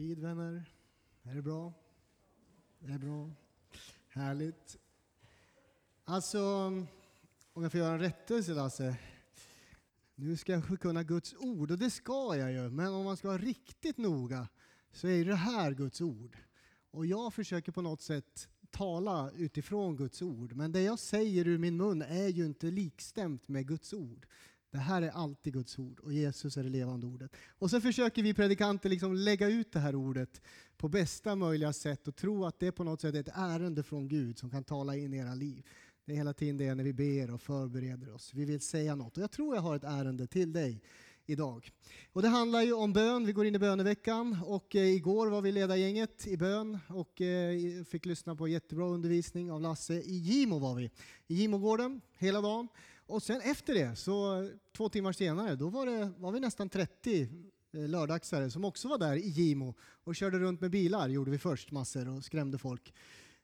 Frid vänner. Är det bra? Det är bra. Härligt. Alltså, om jag får göra en rättelse Lasse. Nu ska jag kunna Guds ord och det ska jag ju. Men om man ska vara riktigt noga så är det här Guds ord. Och jag försöker på något sätt tala utifrån Guds ord. Men det jag säger ur min mun är ju inte likstämt med Guds ord. Det här är alltid Guds ord och Jesus är det levande ordet. Och så försöker vi predikanter liksom lägga ut det här ordet på bästa möjliga sätt och tro att det på något sätt är ett ärende från Gud som kan tala in i era liv. Det är hela tiden det när vi ber och förbereder oss. Vi vill säga något och jag tror jag har ett ärende till dig idag. Och det handlar ju om bön. Vi går in i böneveckan och eh, igår var vi ledargänget i bön och eh, fick lyssna på jättebra undervisning av Lasse. I Gimo var vi, i Gimogården hela dagen. Och sen efter det, så två timmar senare, då var, det, var vi nästan 30 eh, lördagsare som också var där i Gimo och körde runt med bilar, gjorde vi först massor och skrämde folk.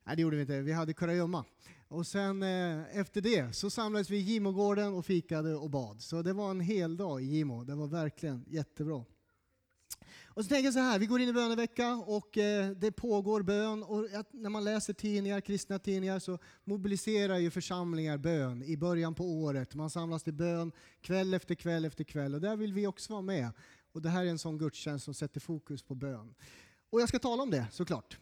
Nej, det gjorde vi inte. Vi hade kurragömma. Och sen eh, efter det så samlades vi i Gimogården och fikade och bad. Så det var en hel dag i Gimo. Det var verkligen jättebra. Och så tänker jag så här, vi går in i bönevecka och eh, det pågår bön och när man läser tidningar, kristna tidningar så mobiliserar ju församlingar bön i början på året. Man samlas till bön kväll efter kväll efter kväll och där vill vi också vara med. Och det här är en sån gudstjänst som sätter fokus på bön. Och jag ska tala om det såklart.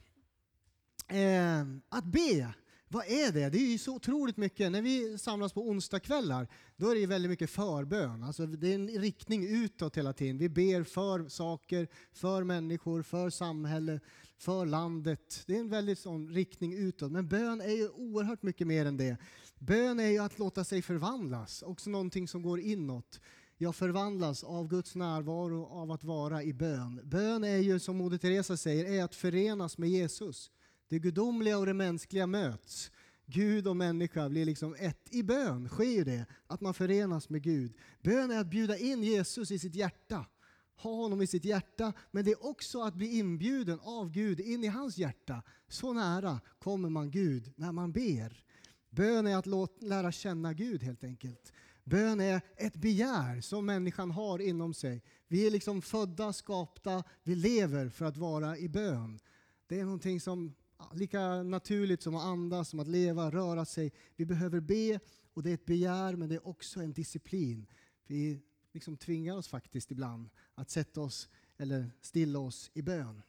Eh, att be, vad är det? Det är ju så otroligt mycket. När vi samlas på onsdagskvällar, då är det ju väldigt mycket förbön. Alltså det är en riktning utåt hela tiden. Vi ber för saker, för människor, för samhälle, för landet. Det är en väldigt sån riktning utåt. Men bön är ju oerhört mycket mer än det. Bön är ju att låta sig förvandlas, också någonting som går inåt. Jag förvandlas av Guds närvaro, av att vara i bön. Bön är ju, som Moder Teresa säger, är att förenas med Jesus. Det gudomliga och det mänskliga möts. Gud och människa blir liksom ett. I bön sker ju det, att man förenas med Gud. Bön är att bjuda in Jesus i sitt hjärta. Ha honom i sitt hjärta, men det är också att bli inbjuden av Gud in i hans hjärta. Så nära kommer man Gud när man ber. Bön är att lära känna Gud helt enkelt. Bön är ett begär som människan har inom sig. Vi är liksom födda, skapta, vi lever för att vara i bön. Det är någonting som lika naturligt som att andas, som att leva, röra sig. Vi behöver be och det är ett begär men det är också en disciplin. Vi liksom tvingar oss faktiskt ibland att sätta oss eller stilla oss i bön.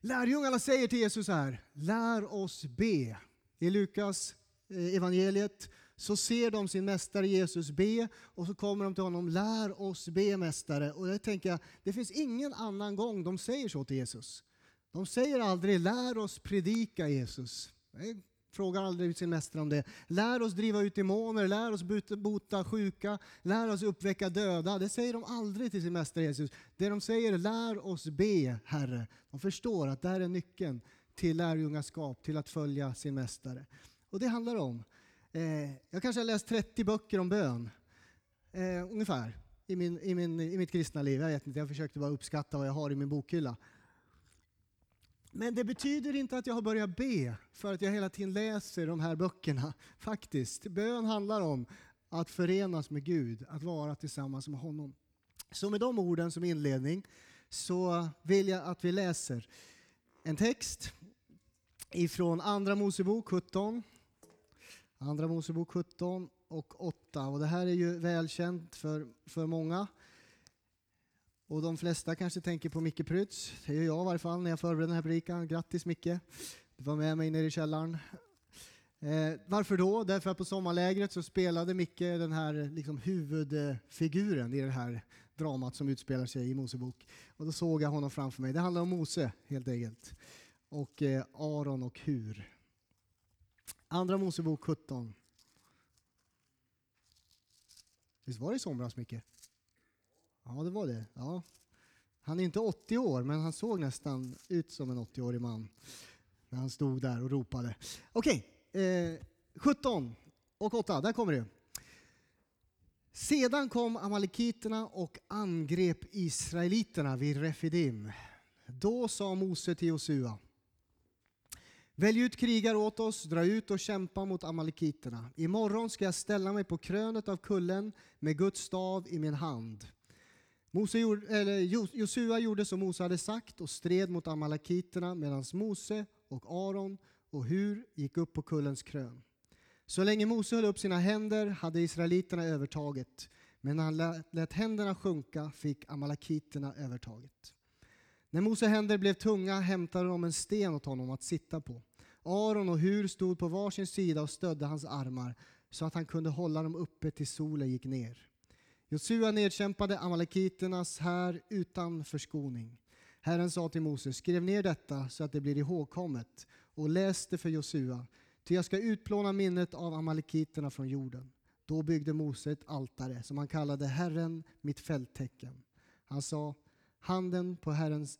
Lärjungarna säger till Jesus här, lär oss be. I Lukas eh, evangeliet så ser de sin mästare Jesus be och så kommer de till honom, lär oss be mästare. Och jag tänker, det finns ingen annan gång de säger så till Jesus. De säger aldrig lär oss predika Jesus. Nej, frågar aldrig sin mästare om det. Lär oss driva ut demoner, lär oss bota sjuka, lär oss uppväcka döda. Det säger de aldrig till sin mästare Jesus. Det de säger är lär oss be, Herre. De förstår att det här är nyckeln till lärjungaskap, till att följa sin mästare. Och det handlar om. Eh, jag kanske har läst 30 böcker om bön. Eh, ungefär. I, min, i, min, I mitt kristna liv. Jag vet inte, jag försökte bara uppskatta vad jag har i min bokhylla. Men det betyder inte att jag har börjat be för att jag hela tiden läser de här böckerna. Faktiskt. Bön handlar om att förenas med Gud, att vara tillsammans med honom. Så med de orden som inledning så vill jag att vi läser en text ifrån Andra Mosebok 17. Andra Mosebok 17 och 8. Och det här är ju välkänt för, för många. Och de flesta kanske tänker på Micke Prytz. Det gör jag i varje fall när jag förbereder den här predikan. Grattis Micke! Du var med mig nere i källaren. Eh, varför då? Därför att på sommarlägret så spelade Micke den här liksom, huvudfiguren i det här dramat som utspelar sig i Mosebok. Och då såg jag honom framför mig. Det handlar om Mose helt enkelt. Och eh, Aron och Hur. Andra Mosebok 17. Visst var det i somras Micke? Ja, det var det. Ja. Han är inte 80 år, men han såg nästan ut som en 80-årig man när han stod där och ropade. Okej, eh, 17 och 8, där kommer det. Sedan kom amalekiterna och angrep israeliterna vid Refidim. Då sa Mose till Josua Välj ut krigare åt oss, dra ut och kämpa mot amalekiterna. Imorgon ska jag ställa mig på krönet av kullen med Guds stav i min hand. Mose gjorde, eller Josua gjorde som Mose hade sagt och stred mot amalekiterna medan Mose och Aron och Hur gick upp på kullens krön. Så länge Mose höll upp sina händer hade israeliterna övertaget men när han lät händerna sjunka fick amalekiterna övertaget. När Mose händer blev tunga hämtade de en sten åt honom att sitta på. Aron och Hur stod på varsin sida och stödde hans armar så att han kunde hålla dem uppe tills solen gick ner. Josua nedkämpade amalekiternas här utan förskoning. Herren sa till Moses, skriv ner detta så att det blir ihågkommet och läs det för Josua, ty jag ska utplåna minnet av amalekiterna från jorden. Då byggde Mose ett altare som han kallade Herren mitt fälttecken. Han sa, handen på Herrens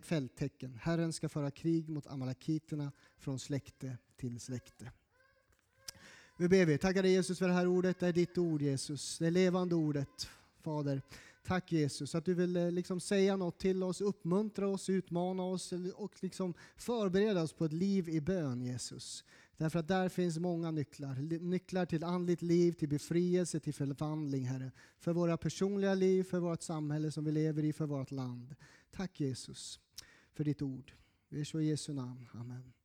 fälttecken. Herren ska föra krig mot amalekiterna från släkte till släkte. Nu ber vi. Tackar dig Jesus för det här ordet. Det är ditt ord Jesus. Det levande ordet. Fader, tack Jesus att du vill eh, liksom säga något till oss, uppmuntra oss, utmana oss och liksom förbereda oss på ett liv i bön Jesus. Därför att där finns många nycklar. Nycklar till andligt liv, till befrielse, till förvandling Herre. För våra personliga liv, för vårt samhälle som vi lever i, för vårt land. Tack Jesus för ditt ord. Vi är så i Jesu namn. Amen.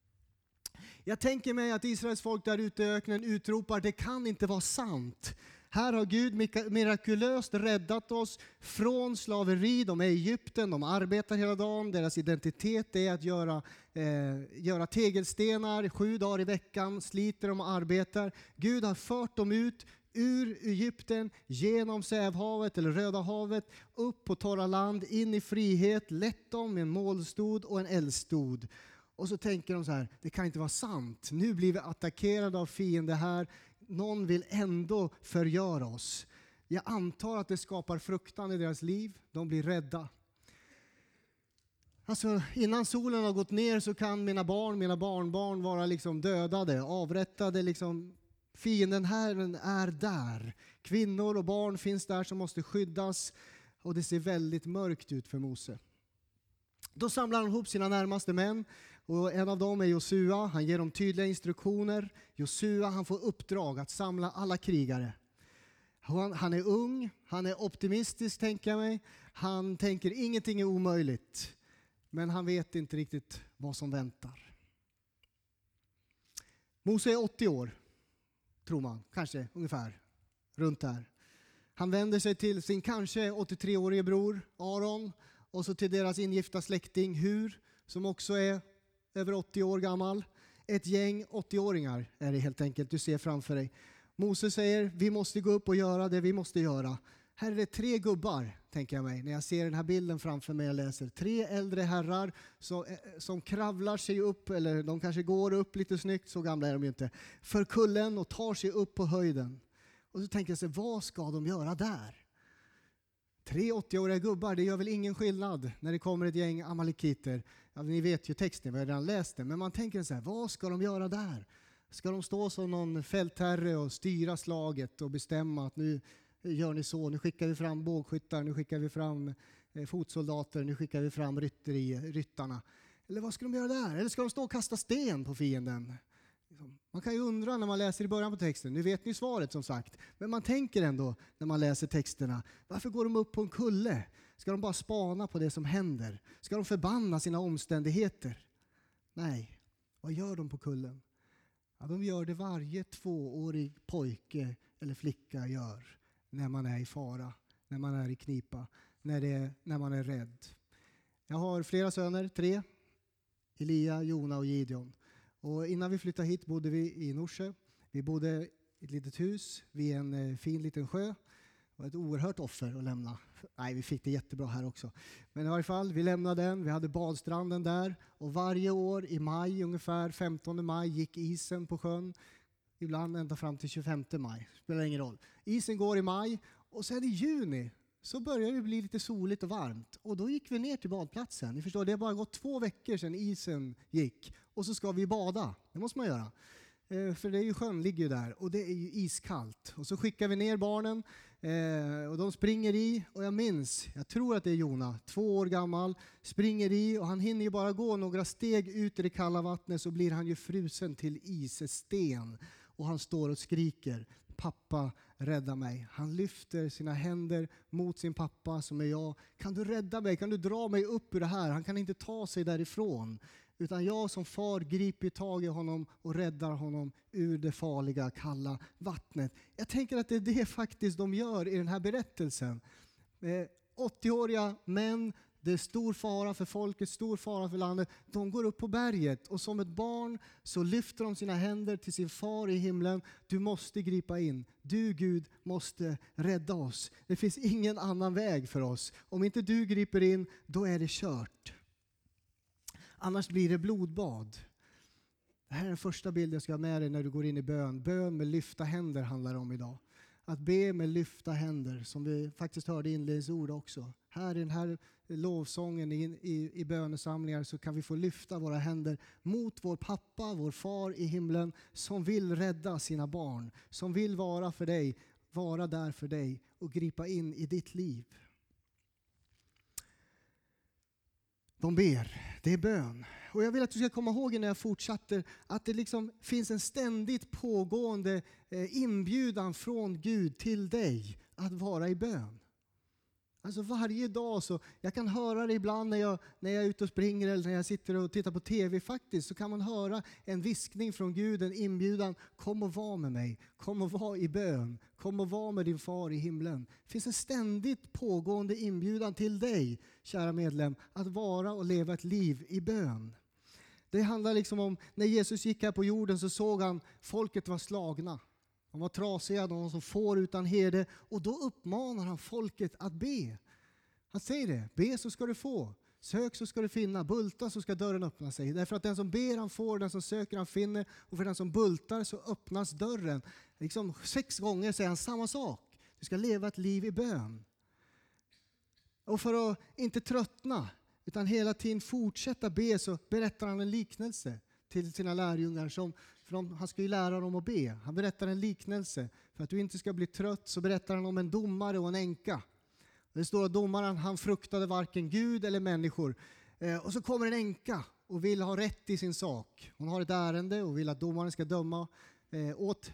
Jag tänker mig att Israels folk där ute i öknen utropar det kan inte vara sant. Här har Gud mirakulöst räddat oss från slaveri. De är i Egypten, de arbetar hela dagen. Deras identitet är att göra, eh, göra tegelstenar sju dagar i veckan, sliter de och arbetar. Gud har fört dem ut ur Egypten, genom Sävhavet eller Röda havet, upp på torra land, in i frihet, lett dem med en målstod och en eldstod. Och så tänker de så här, det kan inte vara sant. Nu blir vi attackerade av fiender här. Någon vill ändå förgöra oss. Jag antar att det skapar fruktan i deras liv. De blir rädda. Alltså, innan solen har gått ner så kan mina barn, mina barnbarn vara liksom dödade, avrättade. Liksom. Fienden här är där. Kvinnor och barn finns där som måste skyddas. Och det ser väldigt mörkt ut för Mose. Då samlar han ihop sina närmaste män och en av dem är Josua. Han ger dem tydliga instruktioner. Josua han får uppdrag att samla alla krigare. Han, han är ung, han är optimistisk tänker jag mig. Han tänker ingenting är omöjligt. Men han vet inte riktigt vad som väntar. Mose är 80 år, tror man. Kanske ungefär. Runt där. Han vänder sig till sin kanske 83-årige bror Aron och så till deras ingifta släkting Hur som också är över 80 år gammal. Ett gäng 80-åringar är det helt enkelt du ser framför dig. Moses säger vi måste gå upp och göra det vi måste göra. Här är det tre gubbar, tänker jag mig, när jag ser den här bilden framför mig och läser. Tre äldre herrar som, eh, som kravlar sig upp, eller de kanske går upp lite snyggt, så gamla är de ju inte, för kullen och tar sig upp på höjden. Och så tänker jag sig, vad ska de göra där? Tre 80-åriga gubbar, det gör väl ingen skillnad när det kommer ett gäng amalekiter. Ja, ni vet ju texten, vi har redan läst den. Men man tänker så här, vad ska de göra där? Ska de stå som någon fältherre och styra slaget och bestämma att nu gör ni så, nu skickar vi fram bågskyttar, nu skickar vi fram eh, fotsoldater, nu skickar vi fram rytteri, ryttarna. Eller vad ska de göra där? Eller ska de stå och kasta sten på fienden? Liksom, man kan ju undra när man läser i början på texten, nu vet ni svaret som sagt, men man tänker ändå när man läser texterna, varför går de upp på en kulle? Ska de bara spana på det som händer? Ska de förbanna sina omständigheter? Nej, vad gör de på kullen? Ja, de gör det varje tvåårig pojke eller flicka gör när man är i fara, när man är i knipa, när, det, när man är rädd. Jag har flera söner, tre. Elia, Jona och Gideon. Och innan vi flyttade hit bodde vi i Norsjö. Vi bodde i ett litet hus vid en eh, fin liten sjö. Det var ett oerhört offer att lämna. Nej, vi fick det jättebra här också. Men i varje fall, vi lämnade den. Vi hade badstranden där. Och varje år i maj, ungefär 15 maj, gick isen på sjön. Ibland ända fram till 25 maj. Spelar ingen roll. Isen går i maj och sen i juni så började det bli lite soligt och varmt. Och då gick vi ner till badplatsen. Ni förstår, det har bara gått två veckor sedan isen gick och så ska vi bada. Det måste man göra. Eh, för det är ju sjön ligger ju där och det är ju iskallt. Och så skickar vi ner barnen eh, och de springer i och jag minns, jag tror att det är Jona, två år gammal, springer i och han hinner ju bara gå några steg ut i det kalla vattnet så blir han ju frusen till issten och han står och skriker pappa rädda mig. Han lyfter sina händer mot sin pappa som är jag. Kan du rädda mig? Kan du dra mig upp ur det här? Han kan inte ta sig därifrån. Utan jag som far griper tag i honom och räddar honom ur det farliga, kalla vattnet. Jag tänker att det är det faktiskt de gör i den här berättelsen. Eh, 80-åriga män det är stor fara för folket, stor fara för landet. De går upp på berget och som ett barn så lyfter de sina händer till sin far i himlen. Du måste gripa in. Du Gud måste rädda oss. Det finns ingen annan väg för oss. Om inte du griper in, då är det kört. Annars blir det blodbad. Det här är den första bilden jag ska ha med dig när du går in i bön. Bön med lyfta händer handlar det om idag. Att be med lyfta händer, som vi faktiskt hörde i inledningsord också. Här i den här lovsången i, i, i bönesamlingar så kan vi få lyfta våra händer mot vår pappa, vår far i himlen som vill rädda sina barn, som vill vara för dig, vara där för dig och gripa in i ditt liv. De ber, det är bön. Och jag vill att du ska komma ihåg när jag fortsätter att det liksom finns en ständigt pågående eh, inbjudan från Gud till dig att vara i bön. Alltså varje dag så, jag kan höra det ibland när jag, när jag är ute och springer eller när jag sitter och tittar på TV faktiskt, så kan man höra en viskning från Gud, en inbjudan. Kom och var med mig, kom och var i bön, kom och var med din far i himlen. Det finns en ständigt pågående inbjudan till dig, kära medlem, att vara och leva ett liv i bön. Det handlar liksom om, när Jesus gick här på jorden så såg han folket var slagna. De var trasiga, de var som får utan herde. Och då uppmanar han folket att be. Han säger det, be så ska du få. Sök så ska du finna, bulta så ska dörren öppna sig. Därför att den som ber han får, den som söker han finner och för den som bultar så öppnas dörren. Liksom sex gånger säger han samma sak. Du ska leva ett liv i bön. Och för att inte tröttna utan hela tiden fortsätta be så berättar han en liknelse till sina lärjungar som för de, han ska ju lära dem att be. Han berättar en liknelse. För att du inte ska bli trött så berättar han om en domare och en änka. Det står att domaren han fruktade varken Gud eller människor. Eh, och så kommer en änka och vill ha rätt i sin sak. Hon har ett ärende och vill att domaren ska döma eh, åt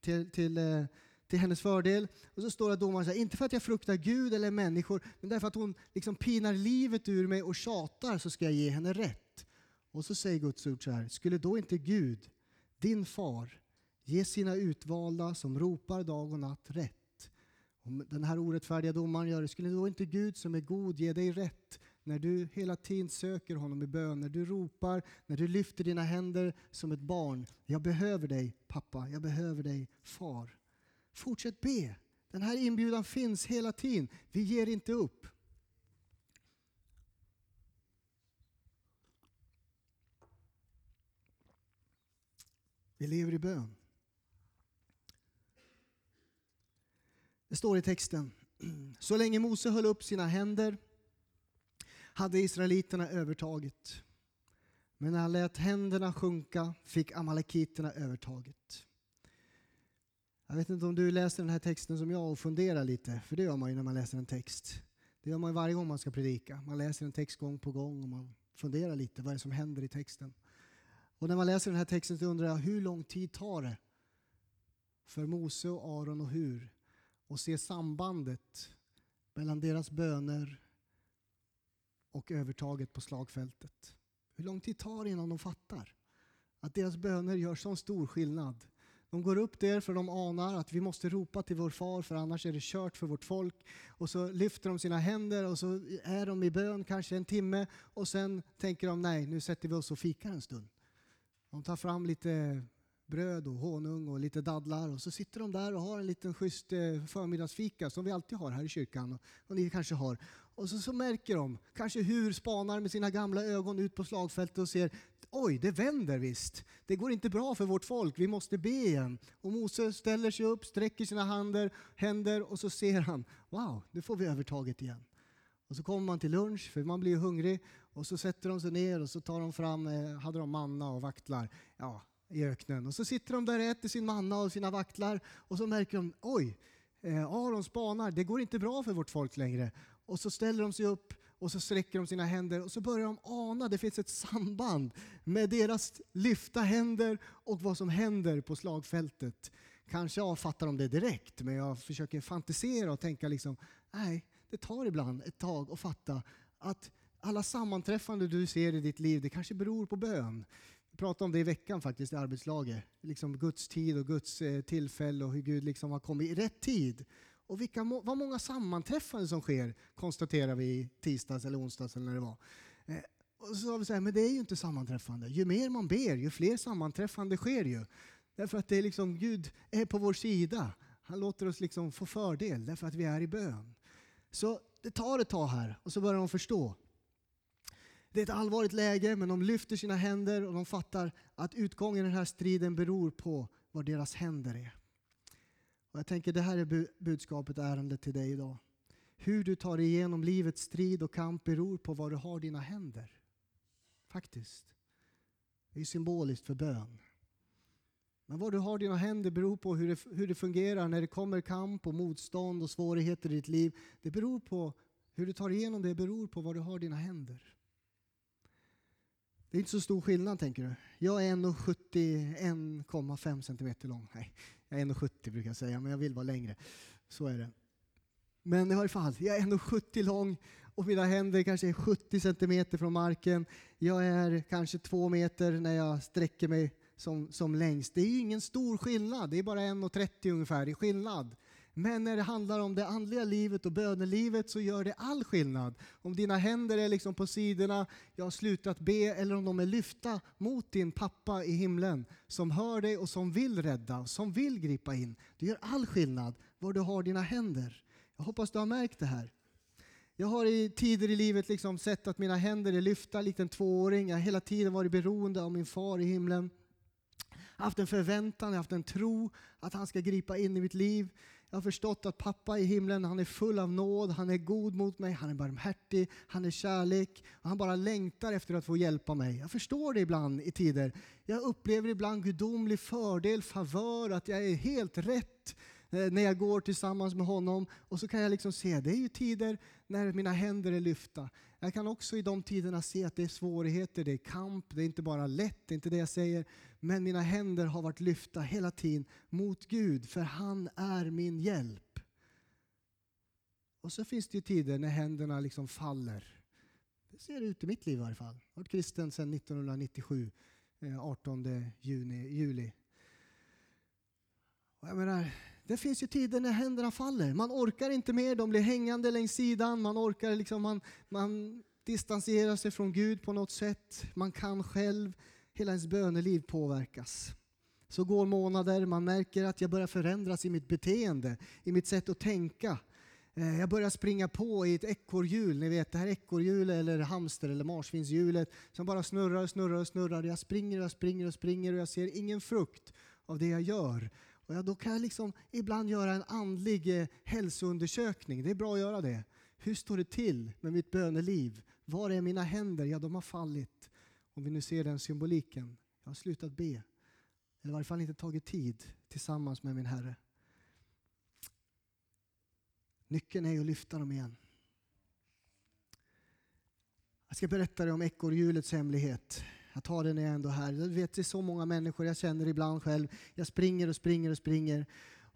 till, till, eh, till hennes fördel. Och så står det att domaren säger, inte för att jag fruktar Gud eller människor, men därför att hon liksom pinar livet ur mig och tjatar så ska jag ge henne rätt. Och så säger Guds ord så här, skulle då inte Gud din far, ge sina utvalda som ropar dag och natt rätt. Om den här orättfärdiga domaren gör det, skulle då inte Gud som är god ge dig rätt när du hela tiden söker honom i bön, när du ropar, när du lyfter dina händer som ett barn. Jag behöver dig pappa, jag behöver dig far. Fortsätt be. Den här inbjudan finns hela tiden. Vi ger inte upp. Vi lever i bön. Det står i texten, så länge Mose höll upp sina händer hade israeliterna övertaget. Men när han lät händerna sjunka fick amalekiterna övertaget. Jag vet inte om du läser den här texten som jag och funderar lite, för det gör man ju när man läser en text. Det gör man varje gång man ska predika. Man läser en text gång på gång och man funderar lite, vad är det som händer i texten? Och när man läser den här texten så undrar jag hur lång tid tar det för Mose och Aron och Hur att se sambandet mellan deras böner och övertaget på slagfältet. Hur lång tid tar det innan de fattar att deras böner gör sån stor skillnad? De går upp där för de anar att vi måste ropa till vår far för annars är det kört för vårt folk. Och så lyfter de sina händer och så är de i bön kanske en timme och sen tänker de nej, nu sätter vi oss och fikar en stund. De tar fram lite bröd och honung och lite dadlar och så sitter de där och har en liten schysst eh, förmiddagsfika som vi alltid har här i kyrkan och ni kanske har. Och så, så märker de, kanske hur spanar med sina gamla ögon ut på slagfältet och ser oj, det vänder visst. Det går inte bra för vårt folk, vi måste be igen. Och Mose ställer sig upp, sträcker sina händer, händer och så ser han, wow, nu får vi övertaget igen. Och så kommer man till lunch, för man blir ju hungrig. Och så sätter de sig ner och så tar de fram, eh, hade de manna och vaktlar ja, i öknen. Och så sitter de där och äter sin manna och sina vaktlar. Och så märker de, oj, eh, Aron spanar, det går inte bra för vårt folk längre. Och så ställer de sig upp och så sträcker de sina händer och så börjar de ana, det finns ett samband med deras lyfta händer och vad som händer på slagfältet. Kanske avfattar de det direkt, men jag försöker fantisera och tänka liksom, nej, det tar ibland ett tag att fatta att alla sammanträffanden du ser i ditt liv, det kanske beror på bön. Vi pratade om det i veckan faktiskt i arbetslaget. Liksom Guds tid och Guds eh, tillfälle och hur Gud liksom har kommit i rätt tid. Och vilka, vad många sammanträffanden som sker konstaterar vi i tisdags eller onsdags eller när det var. Eh, och så sa vi så här, men det är ju inte sammanträffande. Ju mer man ber, ju fler sammanträffande sker ju. Därför att det är liksom, Gud är på vår sida. Han låter oss liksom få fördel därför att vi är i bön. Så det tar ett tag här och så börjar de förstå. Det är ett allvarligt läge men de lyfter sina händer och de fattar att utgången i den här striden beror på vad deras händer är. Och jag tänker det här är budskapet, ärendet till dig idag. Hur du tar dig igenom livets strid och kamp beror på vad du har dina händer. Faktiskt. Det är symboliskt för bön. Men vad du har dina händer beror på hur det, hur det fungerar när det kommer kamp och motstånd och svårigheter i ditt liv. Det beror på hur du tar igenom det beror på vad du har dina händer. Det är inte så stor skillnad tänker du. Jag är 1,71,5 cm lång. Nej, jag är 1,70 brukar jag säga, men jag vill vara längre. Så är det. Men i varje fall, jag är 1,70 lång och mina händer kanske är 70 cm från marken. Jag är kanske två meter när jag sträcker mig som, som längst. Det är ju ingen stor skillnad, det är bara 1,30 ungefär i skillnad. Men när det handlar om det andliga livet och bönelivet så gör det all skillnad. Om dina händer är liksom på sidorna, jag har slutat be, eller om de är lyfta mot din pappa i himlen som hör dig och som vill rädda, som vill gripa in. Det gör all skillnad var du har dina händer. Jag hoppas du har märkt det här. Jag har i tider i livet liksom sett att mina händer är lyfta likt en tvååring. Jag har hela tiden varit beroende av min far i himlen. Jag har haft en förväntan, jag har haft en tro att han ska gripa in i mitt liv. Jag har förstått att pappa i himlen, han är full av nåd, han är god mot mig, han är barmhärtig, han är kärlek. Och han bara längtar efter att få hjälpa mig. Jag förstår det ibland i tider. Jag upplever ibland gudomlig fördel, favör, att jag är helt rätt eh, när jag går tillsammans med honom. Och så kan jag liksom se, det är ju tider när mina händer är lyfta. Jag kan också i de tiderna se att det är svårigheter, det är kamp, det är inte bara lätt, det är inte det jag säger. Men mina händer har varit lyfta hela tiden mot Gud, för han är min hjälp. Och så finns det ju tider när händerna liksom faller. Det ser ut i mitt liv i varje fall. Jag har varit kristen sedan 1997, 18 eh, juni, juli. Och jag menar, det finns ju tider när händerna faller. Man orkar inte mer, de blir hängande längs sidan. Man orkar liksom, man, man distanserar sig från Gud på något sätt. Man kan själv. Hela ens böneliv påverkas. Så går månader, man märker att jag börjar förändras i mitt beteende, i mitt sätt att tänka. Eh, jag börjar springa på i ett ekorrhjul, ni vet det här ekorrhjulet eller hamster eller marsvinshjulet som bara snurrar och snurrar och snurrar. Jag springer och jag springer och springer och jag ser ingen frukt av det jag gör. Och ja, då kan jag liksom ibland göra en andlig eh, hälsoundersökning. Det är bra att göra det. Hur står det till med mitt böneliv? Var är mina händer? Ja, de har fallit. Om vi nu ser den symboliken. Jag har slutat be. Eller i varje fall inte tagit tid tillsammans med min Herre. Nyckeln är att lyfta dem igen. Jag ska berätta dig om ekorrhjulets hemlighet. Jag tar den när jag ändå är här. Jag vet, det är så många människor, jag känner ibland själv. Jag springer och springer och springer.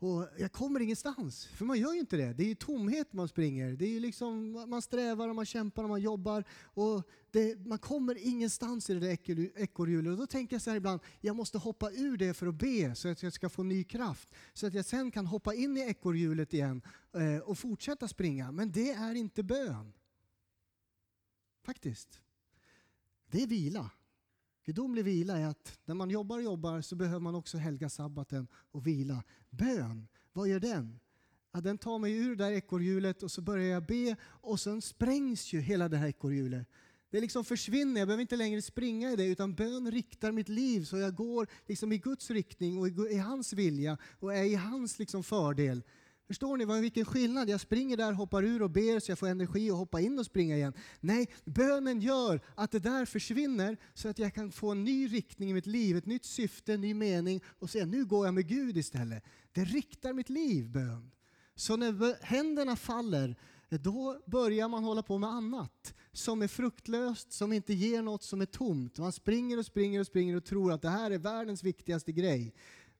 Och jag kommer ingenstans, för man gör ju inte det. Det är ju tomhet man springer. Det är liksom, man strävar och man kämpar och man jobbar. Och det, man kommer ingenstans i det där ekorrhjulet. Och då tänker jag så här ibland, jag måste hoppa ur det för att be så att jag ska få ny kraft. Så att jag sen kan hoppa in i ekorrhjulet igen eh, och fortsätta springa. Men det är inte bön. Faktiskt. Det är vila. Gudomlig vila är att när man jobbar och jobbar så behöver man också helga sabbaten och vila. Bön, vad gör den? Ja, den tar mig ur det där ekorrhjulet och så börjar jag be och sen sprängs ju hela det här ekorrhjulet. Det liksom försvinner, jag behöver inte längre springa i det utan bön riktar mitt liv så jag går liksom i Guds riktning och i hans vilja och är i hans liksom fördel. Förstår ni vad, vilken skillnad? Jag springer där, hoppar ur och ber så jag får energi att hoppa in och springa igen. Nej, bönen gör att det där försvinner så att jag kan få en ny riktning i mitt liv, ett nytt syfte, en ny mening och säga nu går jag med Gud istället. Det riktar mitt liv, bön. Så när händerna faller, då börjar man hålla på med annat som är fruktlöst, som inte ger något, som är tomt. Man springer och springer och springer och tror att det här är världens viktigaste grej.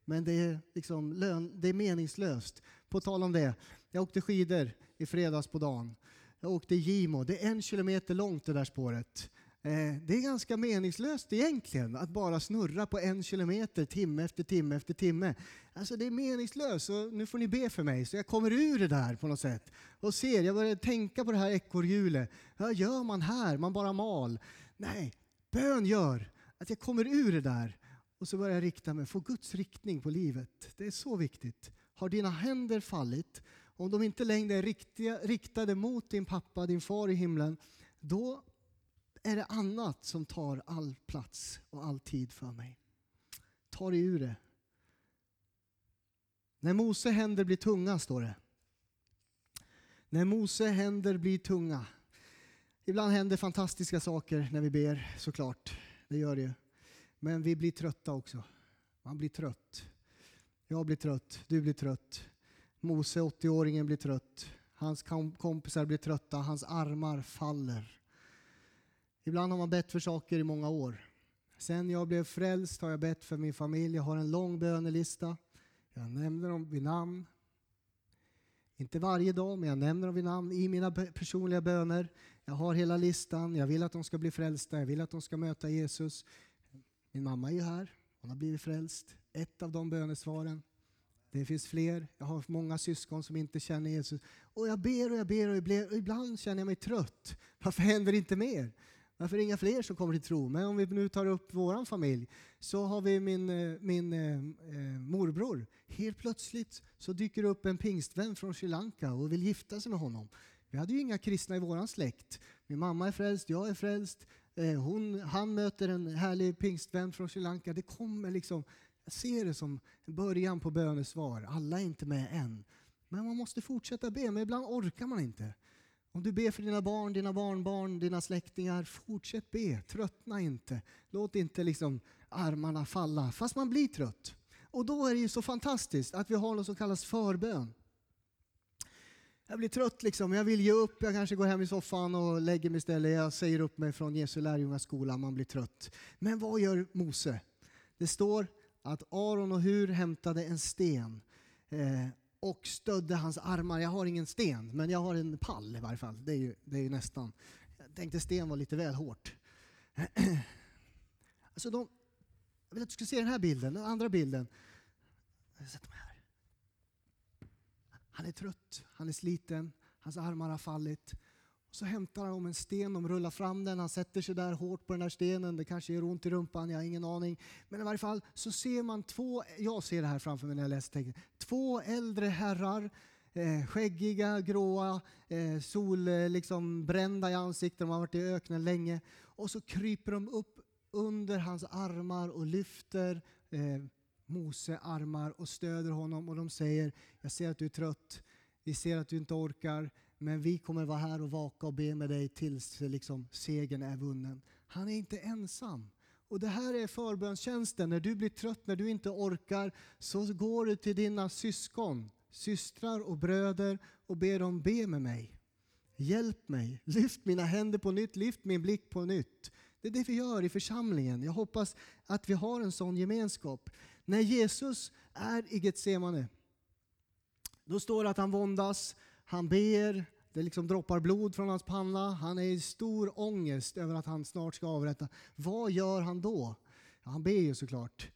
men det är, liksom det är meningslöst. På tal om det, jag åkte skidor i fredags på dagen. Jag åkte Gimo, det är en kilometer långt det där spåret. Eh, det är ganska meningslöst egentligen att bara snurra på en kilometer timme efter timme efter timme. Alltså det är meningslöst, så nu får ni be för mig så jag kommer ur det där på något sätt. Och ser, jag börjar tänka på det här ekorrhjulet. Vad gör man här? Man bara mal. Nej, bön gör att jag kommer ur det där och så börjar jag rikta mig, få Guds riktning på livet. Det är så viktigt. Har dina händer fallit, om de inte längre är riktiga, riktade mot din pappa, din far i himlen, då är det annat som tar all plats och all tid för mig. Ta dig ur det. När Mose händer blir tunga, står det. När Mose händer blir tunga. Ibland händer fantastiska saker när vi ber, såklart. Det gör det ju. Men vi blir trötta också. Man blir trött. Jag blir trött, du blir trött. Mose, 80-åringen, blir trött. Hans kompisar blir trötta, hans armar faller. Ibland har man bett för saker i många år. Sen jag blev frälst har jag bett för min familj. Jag har en lång bönelista. Jag nämner dem vid namn. Inte varje dag, men jag nämner dem vid namn i mina personliga böner. Jag har hela listan. Jag vill att de ska bli frälsta. Jag vill att de ska möta Jesus. Min mamma är ju här. Hon har blivit frälst. Ett av de bönesvaren. Det finns fler. Jag har många syskon som inte känner Jesus. Och jag ber och jag ber och ibland känner jag mig trött. Varför händer det inte mer? Varför är det inga fler som kommer till tro? Men om vi nu tar upp vår familj så har vi min, eh, min eh, eh, morbror. Helt plötsligt så dyker upp en pingstvän från Sri Lanka och vill gifta sig med honom. Vi hade ju inga kristna i vår släkt. Min mamma är frälst, jag är frälst. Eh, hon, han möter en härlig pingstvän från Sri Lanka. Det kommer liksom, jag ser det som början på bönesvar. Alla är inte med än. Men man måste fortsätta be, men ibland orkar man inte. Om du ber för dina barn, dina barnbarn, dina släktingar, fortsätt be. Tröttna inte. Låt inte liksom armarna falla, fast man blir trött. Och då är det ju så fantastiskt att vi har något som kallas förbön. Jag blir trött liksom, jag vill ge upp, jag kanske går hem i soffan och lägger mig istället. Jag säger upp mig från Jesu lärjungaskola, man blir trött. Men vad gör Mose? Det står att Aron och Hur hämtade en sten eh, och stödde hans armar. Jag har ingen sten, men jag har en pall i varje fall. Det är ju, det är ju nästan. Jag tänkte sten var lite väl hårt. Alltså de, jag vill att du ska se den här bilden, den andra bilden. Sätt mig här. Han är trött, han är sliten, hans armar har fallit. Så hämtar han om en sten, de rullar fram den, han sätter sig där hårt på den där stenen, det kanske gör ont i rumpan, jag har ingen aning. Men i varje fall så ser man två, jag ser det här framför mig när jag läser texten, två äldre herrar, eh, skäggiga, gråa, eh, sol, eh, liksom brända i ansiktet, de har varit i öknen länge. Och så kryper de upp under hans armar och lyfter eh, Mose armar och stöder honom och de säger, jag ser att du är trött, vi ser att du inte orkar, men vi kommer vara här och vaka och be med dig tills liksom, segern är vunnen. Han är inte ensam. Och Det här är förbönstjänsten. När du blir trött, när du inte orkar, så går du till dina syskon, systrar och bröder och ber dem be med mig. Hjälp mig, lyft mina händer på nytt, lyft min blick på nytt. Det är det vi gör i församlingen. Jag hoppas att vi har en sån gemenskap. När Jesus är i Getsemane, då står det att han våndas, han ber, det liksom droppar blod från hans panna. Han är i stor ångest över att han snart ska avrätta. Vad gör han då? Ja, han ber ju såklart.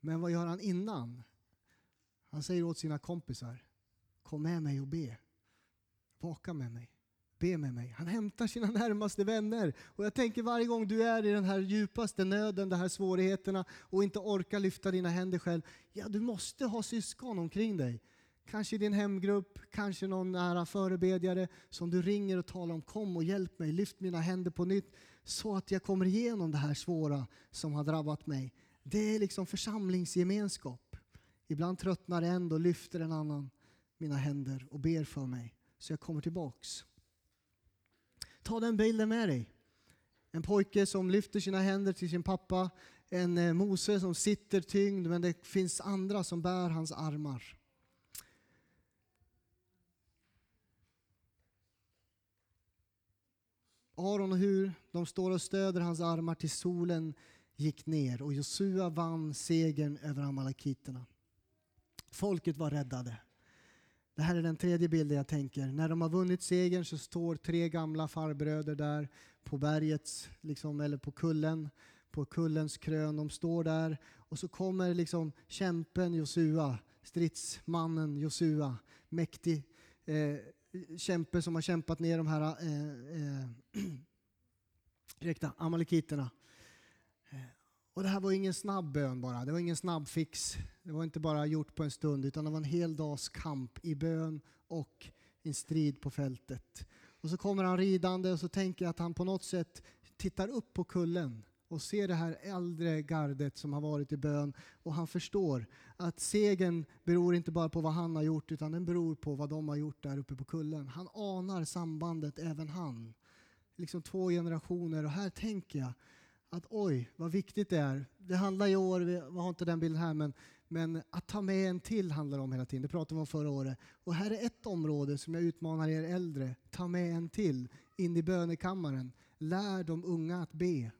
Men vad gör han innan? Han säger åt sina kompisar, kom med mig och be. Vaka med mig. Be med mig. Han hämtar sina närmaste vänner. Och jag tänker varje gång du är i den här djupaste nöden, de här svårigheterna och inte orkar lyfta dina händer själv. Ja, du måste ha syskon omkring dig kanske i din hemgrupp, kanske någon nära förebedjare som du ringer och talar om kom och hjälp mig, lyft mina händer på nytt så att jag kommer igenom det här svåra som har drabbat mig. Det är liksom församlingsgemenskap. Ibland tröttnar en, och lyfter en annan mina händer och ber för mig så jag kommer tillbaks. Ta den bilden med dig. En pojke som lyfter sina händer till sin pappa, en eh, Mose som sitter tyngd men det finns andra som bär hans armar. Aron och Hur, de står och stöder hans armar till solen gick ner och Josua vann segern över amalekiterna. Folket var räddade. Det här är den tredje bilden jag tänker. När de har vunnit segern så står tre gamla farbröder där på berget, liksom, eller på kullen, på kullens krön. De står där och så kommer liksom kämpen Josua, stridsmannen Josua, mäktig eh, kämpe som har kämpat ner de här eh, eh, amalekiterna. Och det här var ingen snabb bön bara, det var ingen snabb fix. Det var inte bara gjort på en stund utan det var en hel dags kamp i bön och en strid på fältet. Och så kommer han ridande och så tänker jag att han på något sätt tittar upp på kullen och ser det här äldre gardet som har varit i bön och han förstår att segern beror inte bara på vad han har gjort utan den beror på vad de har gjort där uppe på kullen. Han anar sambandet även han. Liksom två generationer och här tänker jag att oj vad viktigt det är. Det handlar i år, vi har inte den bilden här men, men att ta med en till handlar om hela tiden. Det pratade vi om förra året. Och här är ett område som jag utmanar er äldre. Ta med en till in i bönekammaren. Lär de unga att be.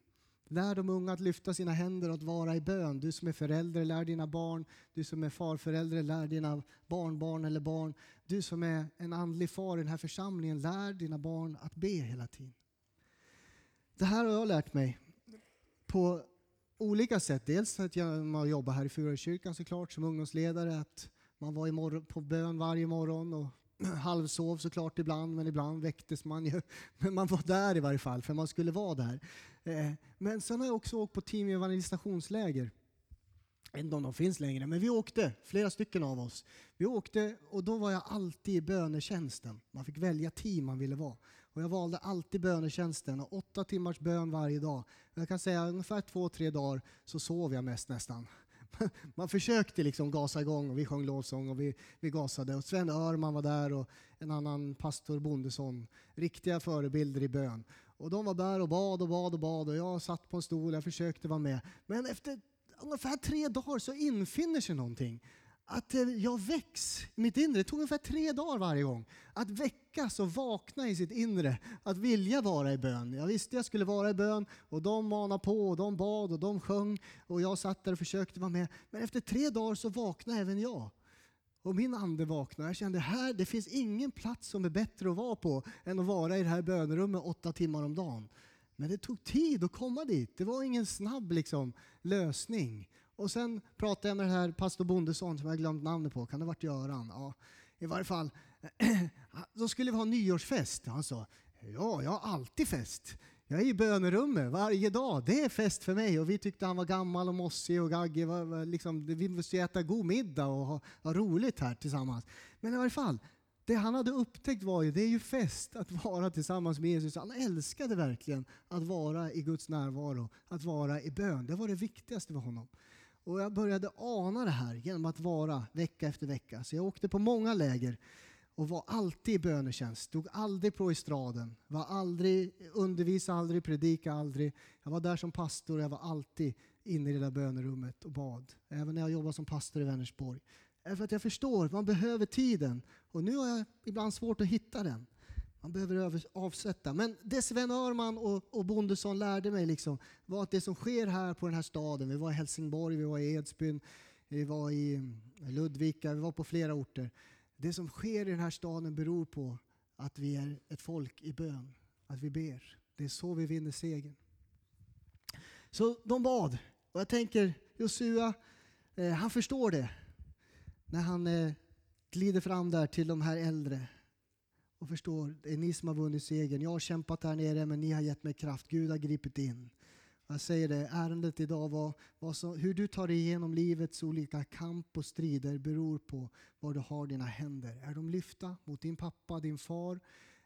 Lär de unga att lyfta sina händer och att vara i bön. Du som är förälder, lär dina barn. Du som är farförälder, lär dina barnbarn eller barn. Du som är en andlig far i den här församlingen, lär dina barn att be hela tiden. Det här har jag lärt mig på olika sätt. Dels att jag jobbar här i Furukyrkan såklart som ungdomsledare. Att man var på bön varje morgon och halvsov såklart ibland, men ibland väcktes man ju. Men man var där i varje fall, för man skulle vara där. Eh, men sen har jag också åkt på team evangelisationsläger. Jag vet inte om de finns längre, men vi åkte, flera stycken av oss. Vi åkte och då var jag alltid i bönetjänsten. Man fick välja team man ville vara. Och jag valde alltid bönetjänsten och åtta timmars bön varje dag. Jag kan säga ungefär två, tre dagar så sov jag mest nästan. Man försökte liksom gasa igång och vi sjöng lovsång och vi, vi gasade. Och Sven Örman var där och en annan pastor Bondesson. Riktiga förebilder i bön. Och de var där och bad och bad och bad och jag satt på en stol och jag försökte vara med. Men efter ungefär tre dagar så infinner sig någonting att eh, jag väcks i mitt inre. Det tog ungefär tre dagar varje gång. Att väckas och vakna i sitt inre. Att vilja vara i bön. Jag visste jag skulle vara i bön och de manade på och de bad och de sjöng och jag satt där och försökte vara med. Men efter tre dagar så vaknade även jag. Och min ande vaknade. Jag kände här, det finns ingen plats som är bättre att vara på än att vara i det här bönerummet åtta timmar om dagen. Men det tog tid att komma dit. Det var ingen snabb liksom, lösning. Och sen pratade jag med den här pastor Bondesson som jag glömt namnet på. Kan det ha varit Göran? Ja, i varje fall. Då skulle vi ha nyårsfest. Han sa, ja, jag har alltid fest. Jag är i bönerummet varje dag. Det är fest för mig. Och vi tyckte han var gammal och mossig och gaggig. Liksom, vi måste äta god middag och ha, ha roligt här tillsammans. Men i varje fall, det han hade upptäckt var ju, det är ju fest att vara tillsammans med Jesus. Han älskade verkligen att vara i Guds närvaro, att vara i bön. Det var det viktigaste för honom. Och jag började ana det här genom att vara vecka efter vecka. Så jag åkte på många läger och var alltid i bönetjänst. Stod aldrig på estraden. Var aldrig, undervisade aldrig, predikade aldrig. Jag var där som pastor och jag var alltid inne i det där bönerummet och bad. Även när jag jobbade som pastor i Vänersborg. För att jag förstår, man behöver tiden. Och nu har jag ibland svårt att hitta den. Man behöver avsätta. Men det Sven Örman och, och Bondesson lärde mig liksom, var att det som sker här på den här staden, vi var i Helsingborg, vi var i Edsbyn, vi var i eh, Ludvika, vi var på flera orter. Det som sker i den här staden beror på att vi är ett folk i bön, att vi ber. Det är så vi vinner segern. Så de bad. Och jag tänker, Josua, eh, han förstår det. När han eh, glider fram där till de här äldre och förstår, det är ni som har vunnit segern. Jag har kämpat här nere men ni har gett mig kraft. Gud har gripit in. Jag säger det, ärendet idag var, var så, hur du tar dig igenom livets olika kamp och strider beror på var du har dina händer. Är de lyfta mot din pappa, din far?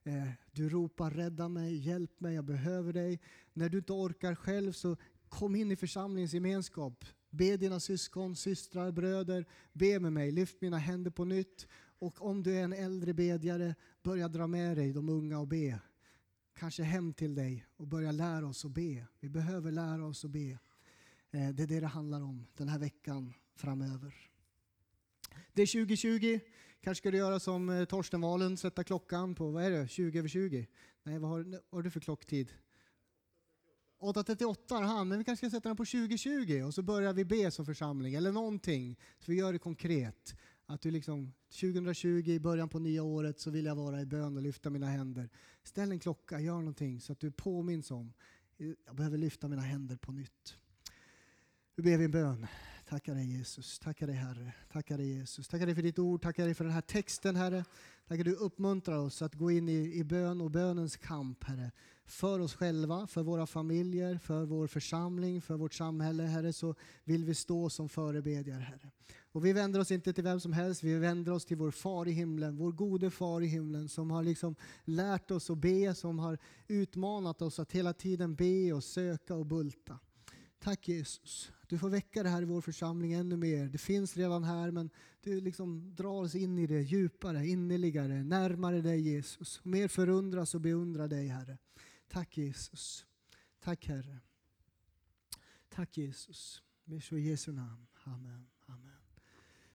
Eh, du ropar rädda mig, hjälp mig, jag behöver dig. När du inte orkar själv så kom in i församlingens gemenskap. Be dina syskon, systrar, bröder, be med mig, lyft mina händer på nytt. Och om du är en äldre bedjare, börja dra med dig de unga och be. Kanske hem till dig och börja lära oss att be. Vi behöver lära oss att be. Eh, det är det det handlar om den här veckan framöver. Det är 2020. Kanske ska du göra som eh, Torsten Wahlund, sätta klockan på, vad är det, 20 över 20? Nej, vad har, vad har du för klocktid? 8.38 har han, men vi kanske ska sätta den på 2020 och så börjar vi be som församling eller någonting. Så vi gör det konkret. Att du liksom 2020, i början på nya året, så vill jag vara i bön och lyfta mina händer. Ställ en klocka, gör någonting så att du påminns om jag behöver lyfta mina händer på nytt. Nu ber vi en bön. Tackar dig Jesus, tackar dig Herre, tackar dig Jesus, tackar dig för ditt ord, tackar dig för den här texten Herre. Tackar du uppmuntrar oss att gå in i, i bön och bönens kamp Herre. För oss själva, för våra familjer, för vår församling, för vårt samhälle Herre så vill vi stå som förebedjare Herre. Och vi vänder oss inte till vem som helst, vi vänder oss till vår far i himlen, vår gode far i himlen som har liksom lärt oss att be, som har utmanat oss att hela tiden be och söka och bulta. Tack Jesus. Du får väcka det här i vår församling ännu mer. Det finns redan här men du liksom drar oss in i det djupare, innerligare, närmare dig Jesus. Mer förundras och beundra dig Herre. Tack Jesus. Tack Herre. Tack Jesus. I Jesu namn. Amen.